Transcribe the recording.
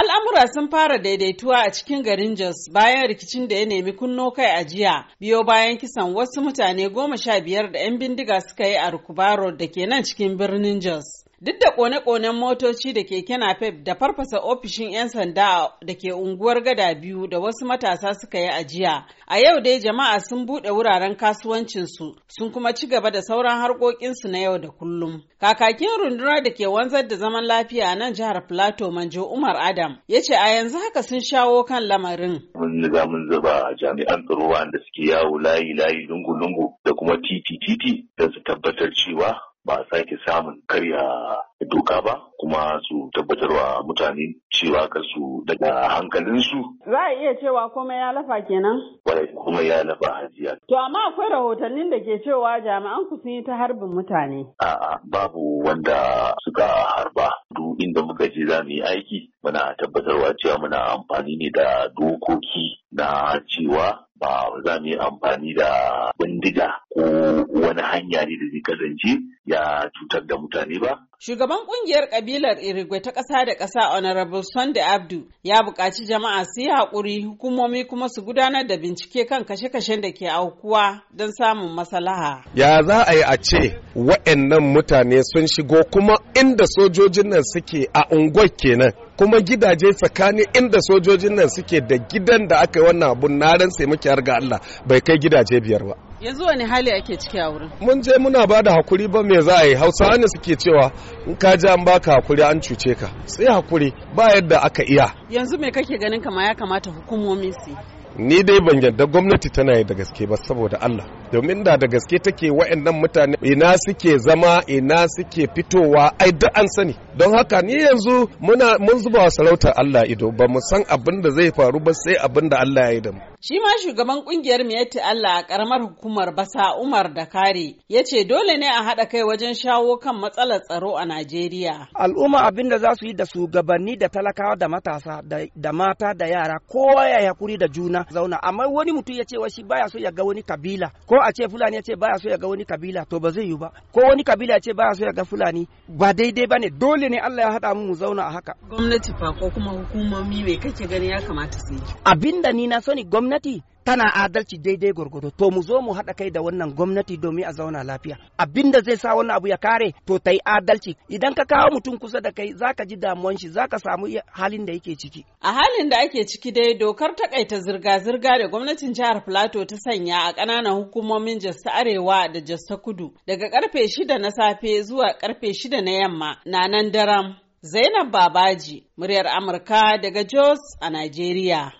Al'amura sun fara daidaituwa a cikin garin Jos bayan rikicin da ya nemi kunno kai a jiya, biyo bayan kisan wasu mutane goma sha biyar da 'yan bindiga suka yi a Rukubaro da ke nan cikin birnin Jos. Duk da kone-konen motoci da keke napep da farfasa ofishin 'yan sanda da ke unguwar gada biyu da wasu matasa suka yi a jiya, a yau dai jama'a sun buɗe wuraren kasuwancinsu sun kuma ci gaba da sauran harkokinsu na yau da kullum. Kakakin rundunar da ke wanzar da zaman lafiya a nan jihar Plateau Manjo Umar Adam ya ce a yanzu haka sun shawo kan lamarin. Mun riga mun zuba jami'an tsaro wanda suke yawo layi-layi lungu-lungu da kuma titi-titi don su tabbatar cewa ba a sake samun karya doka ba kuma su tabbatarwa mutane cewa ka su daga hankalinsu. Za a iya cewa komai ya lafa kenan? Kwarai kuma ya lafa hajiya. To amma akwai rahotannin da ke cewa jami'an ku sun yi ta harbin mutane. A'a babu wanda suka harba. Duk inda muka je za mu yi aiki muna tabbatarwa cewa muna amfani ne da dokoki na cewa ba za mu yi amfani da bindiga ne da zai kasance ya cutar da mutane ba. Shugaban ƙungiyar kabilar Irigwe ta ƙasa da ƙasa Honorable Sunday Abdu ya buƙaci jama'a su yi haƙuri hukumomi kuma su gudanar da bincike kan kashe-kashen da ke aukuwa don samun maslaha. Ya za a yi a ce wa'annan mutane sun shigo kuma inda sojojin nan suke a unguwar kenan kuma gidaje tsakanin inda sojojin nan suke da gidan da aka yi wannan abun na ran sai muke har ga Allah bai kai gidaje biyar ba. Yanzu wani hali ake ciki a wurin? Mun je muna ba da haƙuri ba me za a yi hausawa ne suke cewa in ka ji an baka haƙuri an cuce ka sai haƙuri ba yadda aka iya. Yanzu me kake ganin kama ya kamata hukumomi su ni dai ban yarda gwamnati tana yi da gaske ba saboda Allah domin da da gaske take wa'annan mutane ina suke zama ina suke fitowa ai duk an sani. Don haka ni yanzu muna mun zuba wa sarautar Allah ido ba mu san abin da zai faru ba sai abin da Allah ya yi da mu. Shi ma shugaban ƙungiyar Miyatti Allah a karamar hukumar Basa Umar da Kare ya ce dole ne a haɗa kai wajen shawo kan matsalar tsaro a Najeriya. Al'umma abin da za su yi da shugabanni da talakawa da matasa da mata da yara kowa ya haƙuri da juna zauna. Amma wani mutum ya ce wa shi baya so ya ga wani kabila ko a ce Fulani ya ce baya so ya ga wani kabila to ba zai yi ba ko wani kabila ya ce baya so ya ga Fulani ba daidai ba ne dole ne Allah ya haɗa mu mu zauna a haka. Gwamnati fa ko kuma hukumomi me kake gani ya kamata su yi? Abin da ni na sani gwamnati tana adalci daidai gwargwado. To mu zo mu haɗa kai da wannan gwamnati domin a zauna lafiya. Abinda zai sa wannan abu ya kare to ta adalci. Idan ka kawo mutum kusa da kai zaka ji damuwan shi zaka samu halin da yake ciki. A halin da ake ciki dai dokar takaita zirga-zirga da gwamnatin jihar plateau ta sanya a ƙananan hukumomin jos ta arewa da jos ta kudu daga ƙarfe shida na safe zuwa ƙarfe shida na yamma na nan daram. Zainab babaji muryar amurka daga jos a najeriya